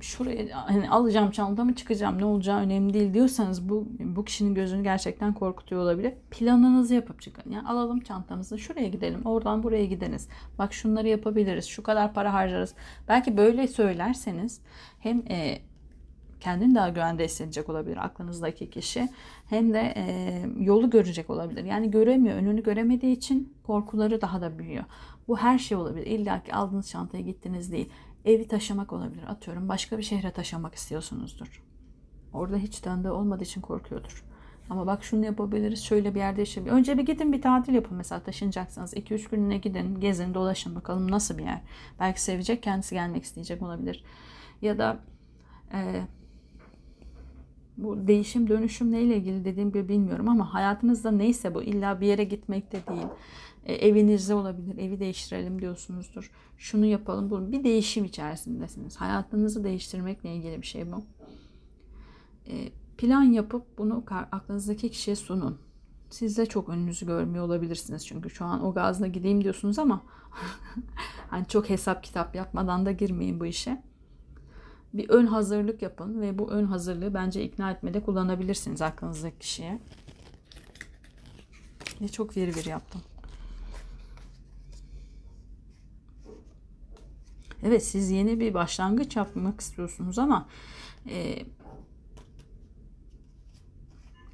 şuraya hani alacağım çantamı çıkacağım ne olacağı önemli değil diyorsanız bu bu kişinin gözünü gerçekten korkutuyor olabilir. Planınızı yapıp çıkın. Yani alalım çantamızı şuraya gidelim. Oradan buraya gideniz. Bak şunları yapabiliriz. Şu kadar para harcarız. Belki böyle söylerseniz hem e, kendini daha güvende hissedecek olabilir aklınızdaki kişi. Hem de e, yolu görecek olabilir. Yani göremiyor, önünü göremediği için korkuları daha da büyüyor. Bu her şey olabilir. İlla ki aldığınız çantaya gittiniz değil. Evi taşımak olabilir. Atıyorum başka bir şehre taşımak istiyorsunuzdur. Orada hiç tanıdığı olmadığı için korkuyordur. Ama bak şunu yapabiliriz. Şöyle bir yerde yaşayabilir. Önce bir gidin bir tatil yapın mesela taşınacaksınız. 2-3 gününe gidin. Gezin dolaşın bakalım nasıl bir yer. Belki sevecek kendisi gelmek isteyecek olabilir. Ya da e, bu değişim dönüşüm neyle ilgili dediğim gibi bilmiyorum ama hayatınızda neyse bu illa bir yere gitmek de değil. E, evinizde olabilir. Evi değiştirelim diyorsunuzdur. Şunu yapalım. Bu bir değişim içerisindesiniz. Hayatınızı değiştirmekle ilgili bir şey bu. E, plan yapıp bunu aklınızdaki kişiye sunun. Siz de çok önünüzü görmüyor olabilirsiniz. Çünkü şu an o gazla gideyim diyorsunuz ama hani çok hesap kitap yapmadan da girmeyin bu işe. Bir ön hazırlık yapın ve bu ön hazırlığı bence ikna etmede kullanabilirsiniz aklınızdaki kişiye. Ve çok veri veri yaptım. Evet siz yeni bir başlangıç yapmak istiyorsunuz ama e,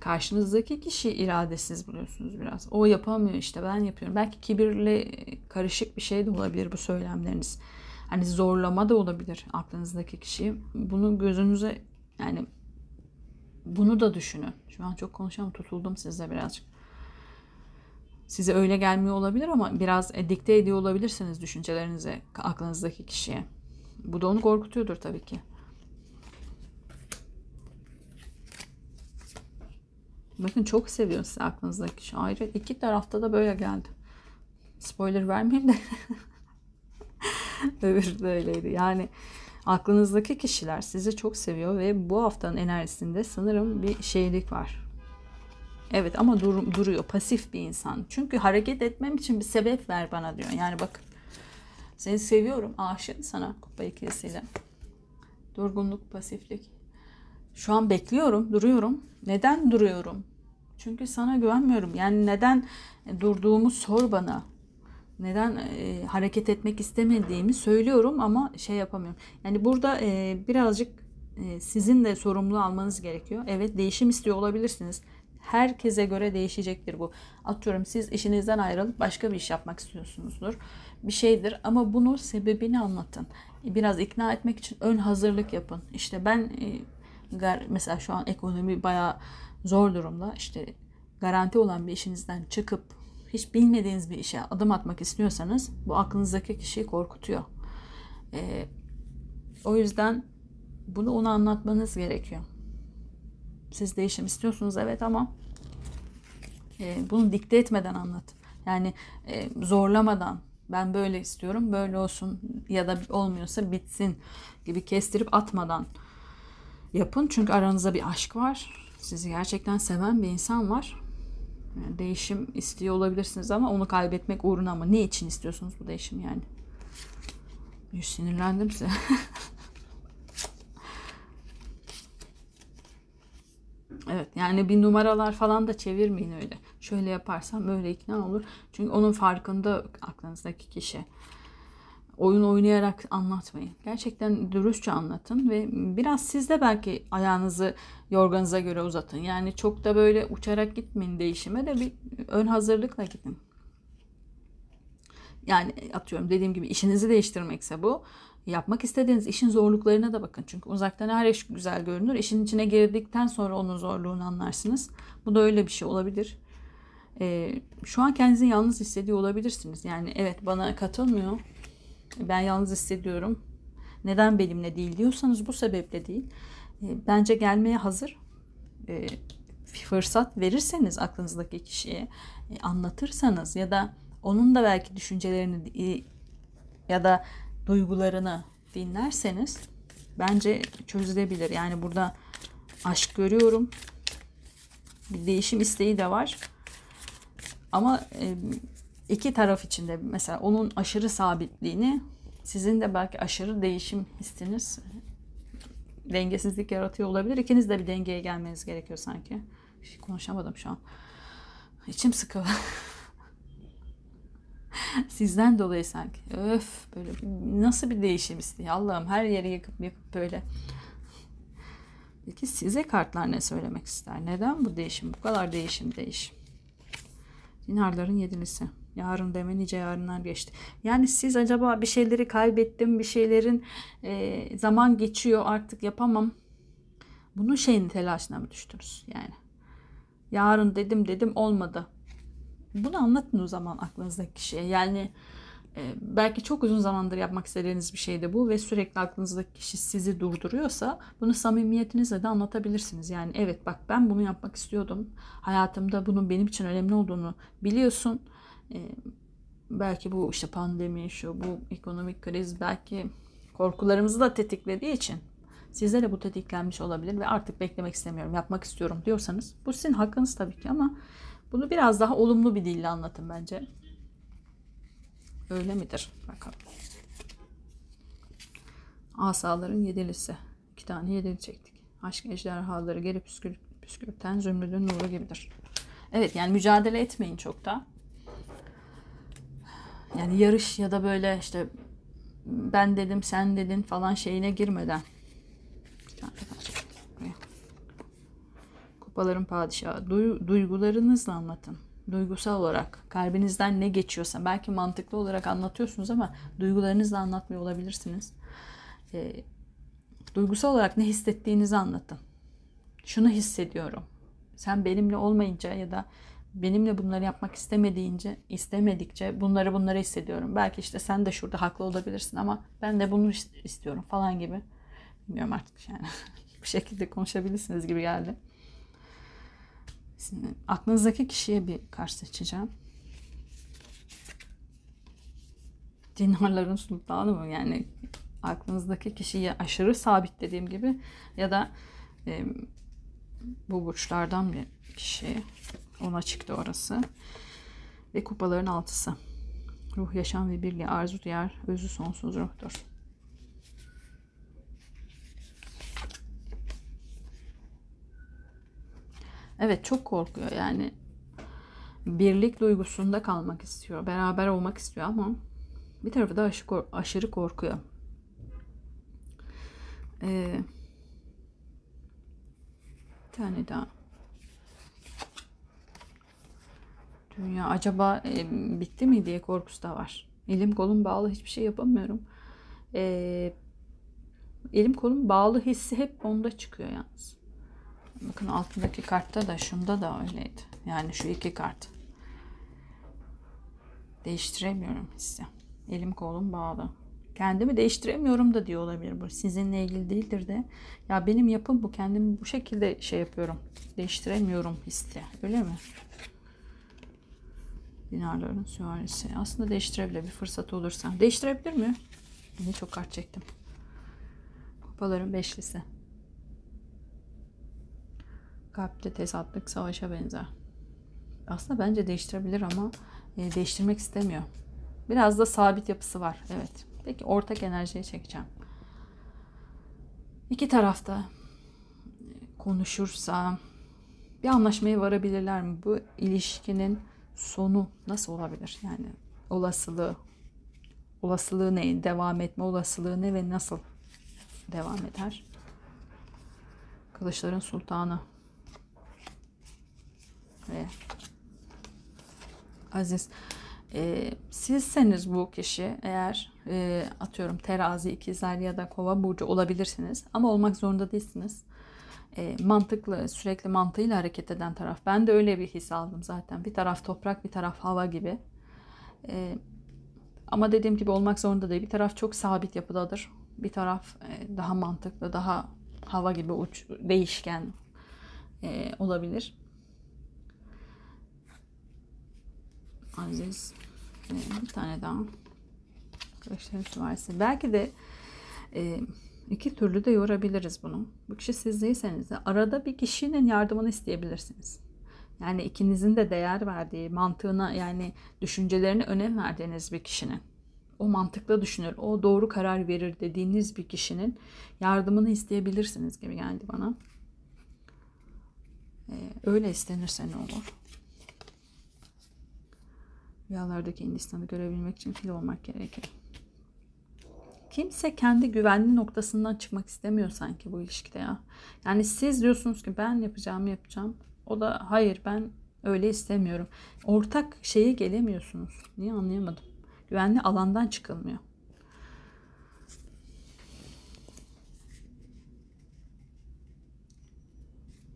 karşınızdaki kişi iradesiz buluyorsunuz biraz. O yapamıyor işte ben yapıyorum. Belki kibirle karışık bir şey de olabilir bu söylemleriniz. Hani zorlama da olabilir aklınızdaki kişiyi. Bunu gözünüze yani bunu da düşünün. Şu an çok konuşamam tutuldum sizle birazcık. Size öyle gelmiyor olabilir ama biraz dikte ediyor olabilirsiniz düşüncelerinize aklınızdaki kişiye. Bu da onu korkutuyordur tabii ki. Bakın çok seviyor size aklınızdaki kişi. Ayrı iki tarafta da böyle geldi. Spoiler vermeyeyim de. Öbürü de öyleydi. Yani aklınızdaki kişiler sizi çok seviyor ve bu haftanın enerjisinde sanırım bir şeylik var. Evet ama dur, duruyor. Pasif bir insan. Çünkü hareket etmem için bir sebep ver bana diyor. Yani bakın seni seviyorum. Aşığım sana kupa ikilisiyle. Durgunluk, pasiflik. Şu an bekliyorum, duruyorum. Neden duruyorum? Çünkü sana güvenmiyorum. Yani neden durduğumu sor bana. Neden e, hareket etmek istemediğimi söylüyorum ama şey yapamıyorum. Yani burada e, birazcık e, sizin de sorumluluğu almanız gerekiyor. Evet değişim istiyor olabilirsiniz. Herkese göre değişecektir bu. Atıyorum siz işinizden ayrılıp başka bir iş yapmak istiyorsunuzdur. Bir şeydir ama bunu sebebini anlatın. Biraz ikna etmek için ön hazırlık yapın. İşte ben e, mesela şu an ekonomi bayağı zor durumda. İşte garanti olan bir işinizden çıkıp hiç bilmediğiniz bir işe adım atmak istiyorsanız bu aklınızdaki kişiyi korkutuyor. Ee, o yüzden bunu ona anlatmanız gerekiyor. Siz değişim istiyorsunuz evet ama e, bunu dikte etmeden anlat. Yani e, zorlamadan ben böyle istiyorum böyle olsun ya da olmuyorsa bitsin gibi kestirip atmadan yapın. Çünkü aranızda bir aşk var. Sizi gerçekten seven bir insan var. Yani değişim istiyor olabilirsiniz ama onu kaybetmek uğruna ama ne için istiyorsunuz bu değişim yani? Yüz sinirlendim size. evet yani bir numaralar falan da çevirmeyin öyle. Şöyle yaparsam böyle ikna olur. Çünkü onun farkında aklınızdaki kişi oyun oynayarak anlatmayın. Gerçekten dürüstçe anlatın ve biraz siz de belki ayağınızı yorganıza göre uzatın. Yani çok da böyle uçarak gitmeyin değişime de bir ön hazırlıkla gidin. Yani atıyorum dediğim gibi işinizi değiştirmekse bu. Yapmak istediğiniz işin zorluklarına da bakın. Çünkü uzaktan her iş güzel görünür. İşin içine girdikten sonra onun zorluğunu anlarsınız. Bu da öyle bir şey olabilir. Ee, şu an kendinizi yalnız hissediyor olabilirsiniz. Yani evet bana katılmıyor ben yalnız hissediyorum. Neden benimle değil diyorsanız bu sebeple değil. E, bence gelmeye hazır. E, fırsat verirseniz aklınızdaki kişiye e, anlatırsanız ya da onun da belki düşüncelerini ya da duygularını dinlerseniz bence çözülebilir. Yani burada aşk görüyorum. Bir değişim isteği de var. Ama iki taraf içinde mesela onun aşırı sabitliğini sizin de belki aşırı değişim hissiniz dengesizlik yaratıyor olabilir. İkiniz de bir dengeye gelmeniz gerekiyor sanki. Hiç konuşamadım şu an. İçim sıkı. Sizden dolayı sanki. Öf böyle nasıl bir değişim istiyor. Allah'ım her yeri yakıp yakıp böyle. Peki size kartlar ne söylemek ister? Neden bu değişim? Bu kadar değişim değişim. Dinarların yedilisi. Yarın deme nice yarınlar geçti. Yani siz acaba bir şeyleri kaybettim, bir şeylerin e, zaman geçiyor artık yapamam. Bunun şeyin telaşına mı düştünüz yani? Yarın dedim dedim olmadı. Bunu anlatın o zaman aklınızdaki kişiye. Yani e, belki çok uzun zamandır yapmak istediğiniz bir şey de bu ve sürekli aklınızdaki kişi sizi durduruyorsa bunu samimiyetinizle de anlatabilirsiniz. Yani evet bak ben bunu yapmak istiyordum. Hayatımda bunun benim için önemli olduğunu biliyorsun. Belki bu işte pandemi, şu bu ekonomik kriz belki korkularımızı da tetiklediği için sizde de bu tetiklenmiş olabilir ve artık beklemek istemiyorum, yapmak istiyorum diyorsanız bu sizin hakkınız tabii ki ama bunu biraz daha olumlu bir dille anlatın bence. Öyle midir? Bakalım. Asaların yedilisi. İki tane yedili çektik. Aşk ejderhaları geri püskür, püskürten zümrüdün nuru gibidir. Evet yani mücadele etmeyin çok da. Yani yarış ya da böyle işte ben dedim sen dedin falan şeyine girmeden. Kupaların padişahı. Du- duygularınızla anlatın duygusal olarak kalbinizden ne geçiyorsa belki mantıklı olarak anlatıyorsunuz ama duygularınızla anlatmıyor olabilirsiniz. E, duygusal olarak ne hissettiğinizi anlatın. Şunu hissediyorum. Sen benimle olmayınca ya da benimle bunları yapmak istemediğince, istemedikçe bunları bunları hissediyorum. Belki işte sen de şurada haklı olabilirsin ama ben de bunu istiyorum falan gibi. Bilmiyorum artık yani. Bu şekilde konuşabilirsiniz gibi geldi. Şimdi aklınızdaki kişiye bir kart seçeceğim. Dinarların sultanı mı? Yani aklınızdaki kişiyi aşırı sabit dediğim gibi ya da e, bu burçlardan bir kişi ona çıktı orası. Ve kupaların altısı. Ruh, yaşam ve birliği, arzu duyar, özü sonsuz ruhtur. Evet çok korkuyor yani birlik duygusunda kalmak istiyor. Beraber olmak istiyor ama bir tarafı da aşırı, aşırı korkuyor. Ee, bir tane daha. Dünya acaba e, bitti mi diye korkusu da var. Elim kolum bağlı hiçbir şey yapamıyorum. Ee, elim kolum bağlı hissi hep onda çıkıyor yalnız. Bakın altındaki kartta da şunda da öyleydi. Yani şu iki kart. Değiştiremiyorum hissi. Elim kolum bağlı. Kendimi değiştiremiyorum da diyor olabilir bu. Sizinle ilgili değildir de. Ya benim yapım bu. Kendimi bu şekilde şey yapıyorum. Değiştiremiyorum hissi. Öyle mi? Dinarların süvarisi. Aslında değiştirebilir bir fırsat olursa. Değiştirebilir mi? Yine çok kart çektim. Kupaların beşlisi. Kalpte tezatlık savaşa benzer. Aslında bence değiştirebilir ama e, değiştirmek istemiyor. Biraz da sabit yapısı var. Evet. Peki ortak enerjiye çekeceğim. İki tarafta konuşursa bir anlaşmaya varabilirler mi? Bu ilişkinin sonu nasıl olabilir? Yani olasılığı olasılığı ne? Devam etme olasılığı ne ve nasıl devam eder? Kılıçların sultanı ve aziz. E, sizseniz bu kişi eğer e, atıyorum terazi, ikizler ya da kova burcu olabilirsiniz ama olmak zorunda değilsiniz. E, mantıklı, sürekli mantığıyla hareket eden taraf. Ben de öyle bir his aldım zaten. Bir taraf toprak, bir taraf hava gibi. E, ama dediğim gibi olmak zorunda değil. Bir taraf çok sabit yapıdadır. Bir taraf e, daha mantıklı, daha hava gibi uç, değişken e, olabilir. Aziz. bir tane daha. Arkadaşlarım varsa. Belki de e, iki türlü de yorabiliriz bunu. Bu kişi siz değilseniz de arada bir kişinin yardımını isteyebilirsiniz. Yani ikinizin de değer verdiği, mantığına yani düşüncelerine önem verdiğiniz bir kişinin o mantıklı düşünür, o doğru karar verir dediğiniz bir kişinin yardımını isteyebilirsiniz gibi geldi bana. Ee, öyle istenirse ne olur? Rüyalardaki Hindistan'ı görebilmek için fil olmak gerekir. Kimse kendi güvenli noktasından çıkmak istemiyor sanki bu ilişkide ya. Yani siz diyorsunuz ki ben yapacağımı yapacağım. O da hayır ben öyle istemiyorum. Ortak şeye gelemiyorsunuz. Niye anlayamadım. Güvenli alandan çıkılmıyor.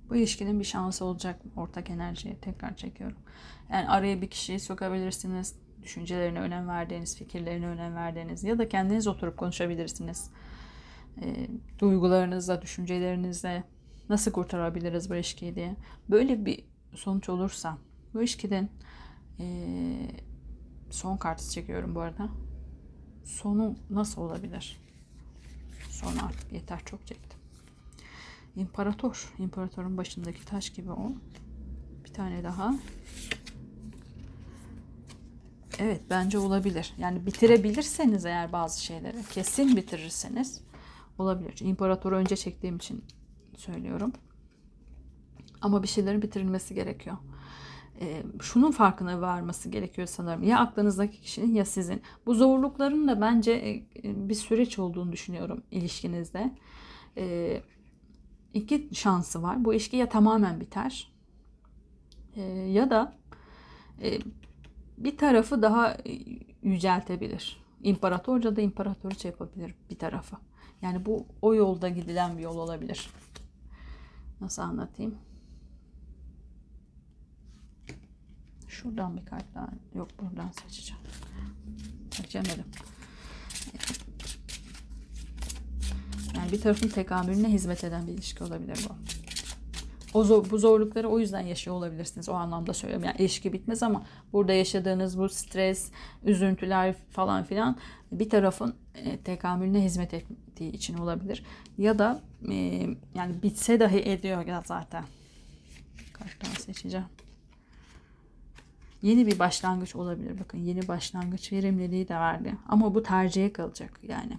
Bu ilişkinin bir şansı olacak? Ortak enerjiye tekrar çekiyorum. Yani araya bir kişiyi sokabilirsiniz. Düşüncelerine önem verdiğiniz, fikirlerine önem verdiğiniz ya da kendiniz oturup konuşabilirsiniz. E, duygularınızla, düşüncelerinizle nasıl kurtarabiliriz bu ilişkiyi diye. Böyle bir sonuç olursa bu ilişkiden e, son kartı çekiyorum bu arada. Sonu nasıl olabilir? Son artık yeter çok çektim. İmparator. İmparatorun başındaki taş gibi o. Bir tane daha. Evet bence olabilir. Yani bitirebilirseniz eğer bazı şeyleri kesin bitirirseniz olabilir. İmparatoru önce çektiğim için söylüyorum. Ama bir şeylerin bitirilmesi gerekiyor. E, şunun farkına varması gerekiyor sanırım. Ya aklınızdaki kişinin ya sizin. Bu zorlukların da bence e, bir süreç olduğunu düşünüyorum ilişkinizde. E, iki şansı var. Bu ilişki ya tamamen biter e, ya da e, bir tarafı daha e, yüceltebilir. İmparatorca da imparatorça yapabilir bir tarafı. Yani bu o yolda gidilen bir yol olabilir. Nasıl anlatayım? Şuradan bir kart daha. Yok buradan seçeceğim. Seçemedim. Yani bir tarafın tekamülüne hizmet eden bir ilişki olabilir bu. O zor, bu zorlukları o yüzden yaşıyor olabilirsiniz. O anlamda söylüyorum. Yani ilişki bitmez ama burada yaşadığınız bu stres, üzüntüler falan filan bir tarafın e, tekamülüne hizmet ettiği için olabilir. Ya da e, yani bitse dahi ediyor ya zaten. Kaç tane seçeceğim. Yeni bir başlangıç olabilir. Bakın yeni başlangıç verimliliği de verdi. Ama bu tercihe kalacak yani.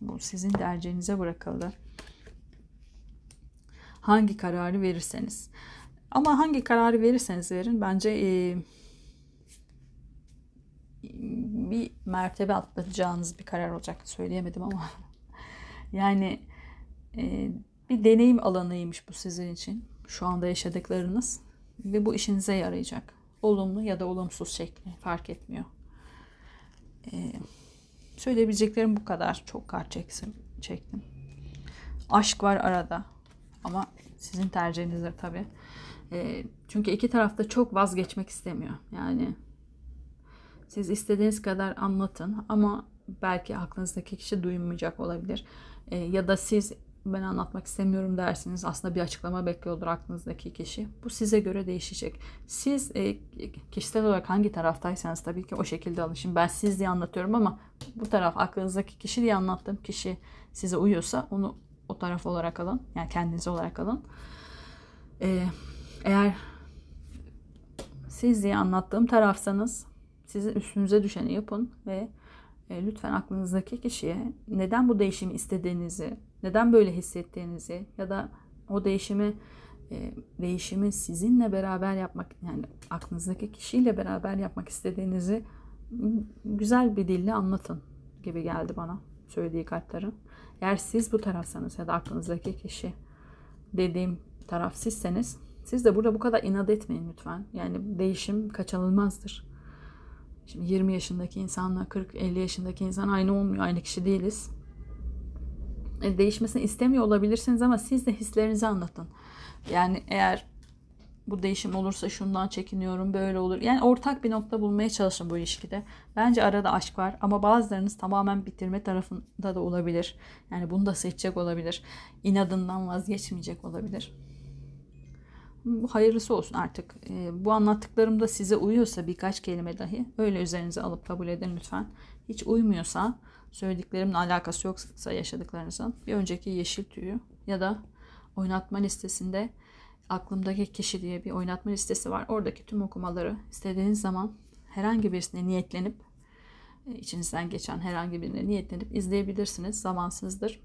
Bu sizin tercihinize bırakıldı. Hangi kararı verirseniz. Ama hangi kararı verirseniz verin bence e, bir mertebe atlatacağınız bir karar olacak. Söyleyemedim ama. yani e, bir deneyim alanıymış bu sizin için. Şu anda yaşadıklarınız. Ve bu işinize yarayacak. Olumlu ya da olumsuz şekli fark etmiyor. Ee, söyleyebileceklerim bu kadar. Çok kart çektim. Aşk var arada. Ama sizin tercihinizdir tabii. E, çünkü iki tarafta çok vazgeçmek istemiyor. Yani siz istediğiniz kadar anlatın ama belki aklınızdaki kişi duymayacak olabilir. E, ya da siz ben anlatmak istemiyorum dersiniz. Aslında bir açıklama bekliyordur aklınızdaki kişi. Bu size göre değişecek. Siz e, kişisel olarak hangi taraftaysanız tabii ki o şekilde alışın. Ben siz diye anlatıyorum ama bu taraf aklınızdaki kişi diye anlattığım kişi size uyuyorsa onu o taraf olarak alın. Yani kendiniz olarak alın. Ee, eğer siz diye anlattığım tarafsanız sizin üstünüze düşeni yapın ve e, lütfen aklınızdaki kişiye neden bu değişimi istediğinizi, neden böyle hissettiğinizi ya da o değişimi e, değişimi sizinle beraber yapmak yani aklınızdaki kişiyle beraber yapmak istediğinizi güzel bir dille anlatın gibi geldi bana söylediği kartların. Eğer siz bu tarafsanız ya da aklınızdaki kişi dediğim taraf sizseniz siz de burada bu kadar inat etmeyin lütfen. Yani değişim kaçınılmazdır. Şimdi 20 yaşındaki insanla 40-50 yaşındaki insan aynı olmuyor. Aynı kişi değiliz. E, değişmesini istemiyor olabilirsiniz ama siz de hislerinizi anlatın. Yani eğer bu değişim olursa şundan çekiniyorum böyle olur. Yani ortak bir nokta bulmaya çalışın bu ilişkide. Bence arada aşk var ama bazılarınız tamamen bitirme tarafında da olabilir. Yani bunu da seçecek olabilir. İnadından vazgeçmeyecek olabilir. Hayırlısı olsun artık. E, bu anlattıklarım da size uyuyorsa birkaç kelime dahi öyle üzerinize alıp kabul edin lütfen. Hiç uymuyorsa söylediklerimin alakası yoksa yaşadıklarınızın bir önceki yeşil tüyü ya da oynatma listesinde aklımdaki kişi diye bir oynatma listesi var. Oradaki tüm okumaları istediğiniz zaman herhangi birisine niyetlenip e, içinizden geçen herhangi birine niyetlenip izleyebilirsiniz. Zamansızdır.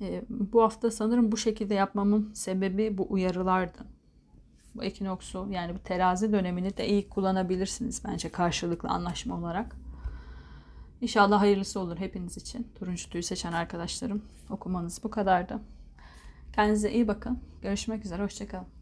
E, bu hafta sanırım bu şekilde yapmamın sebebi bu uyarılardı. Bu ekinoksu yani bu terazi dönemini de iyi kullanabilirsiniz bence karşılıklı anlaşma olarak. İnşallah hayırlısı olur hepiniz için. Turuncu tüyü seçen arkadaşlarım. Okumanız bu kadardı. Kendinize iyi bakın. Görüşmek üzere. Hoşçakalın.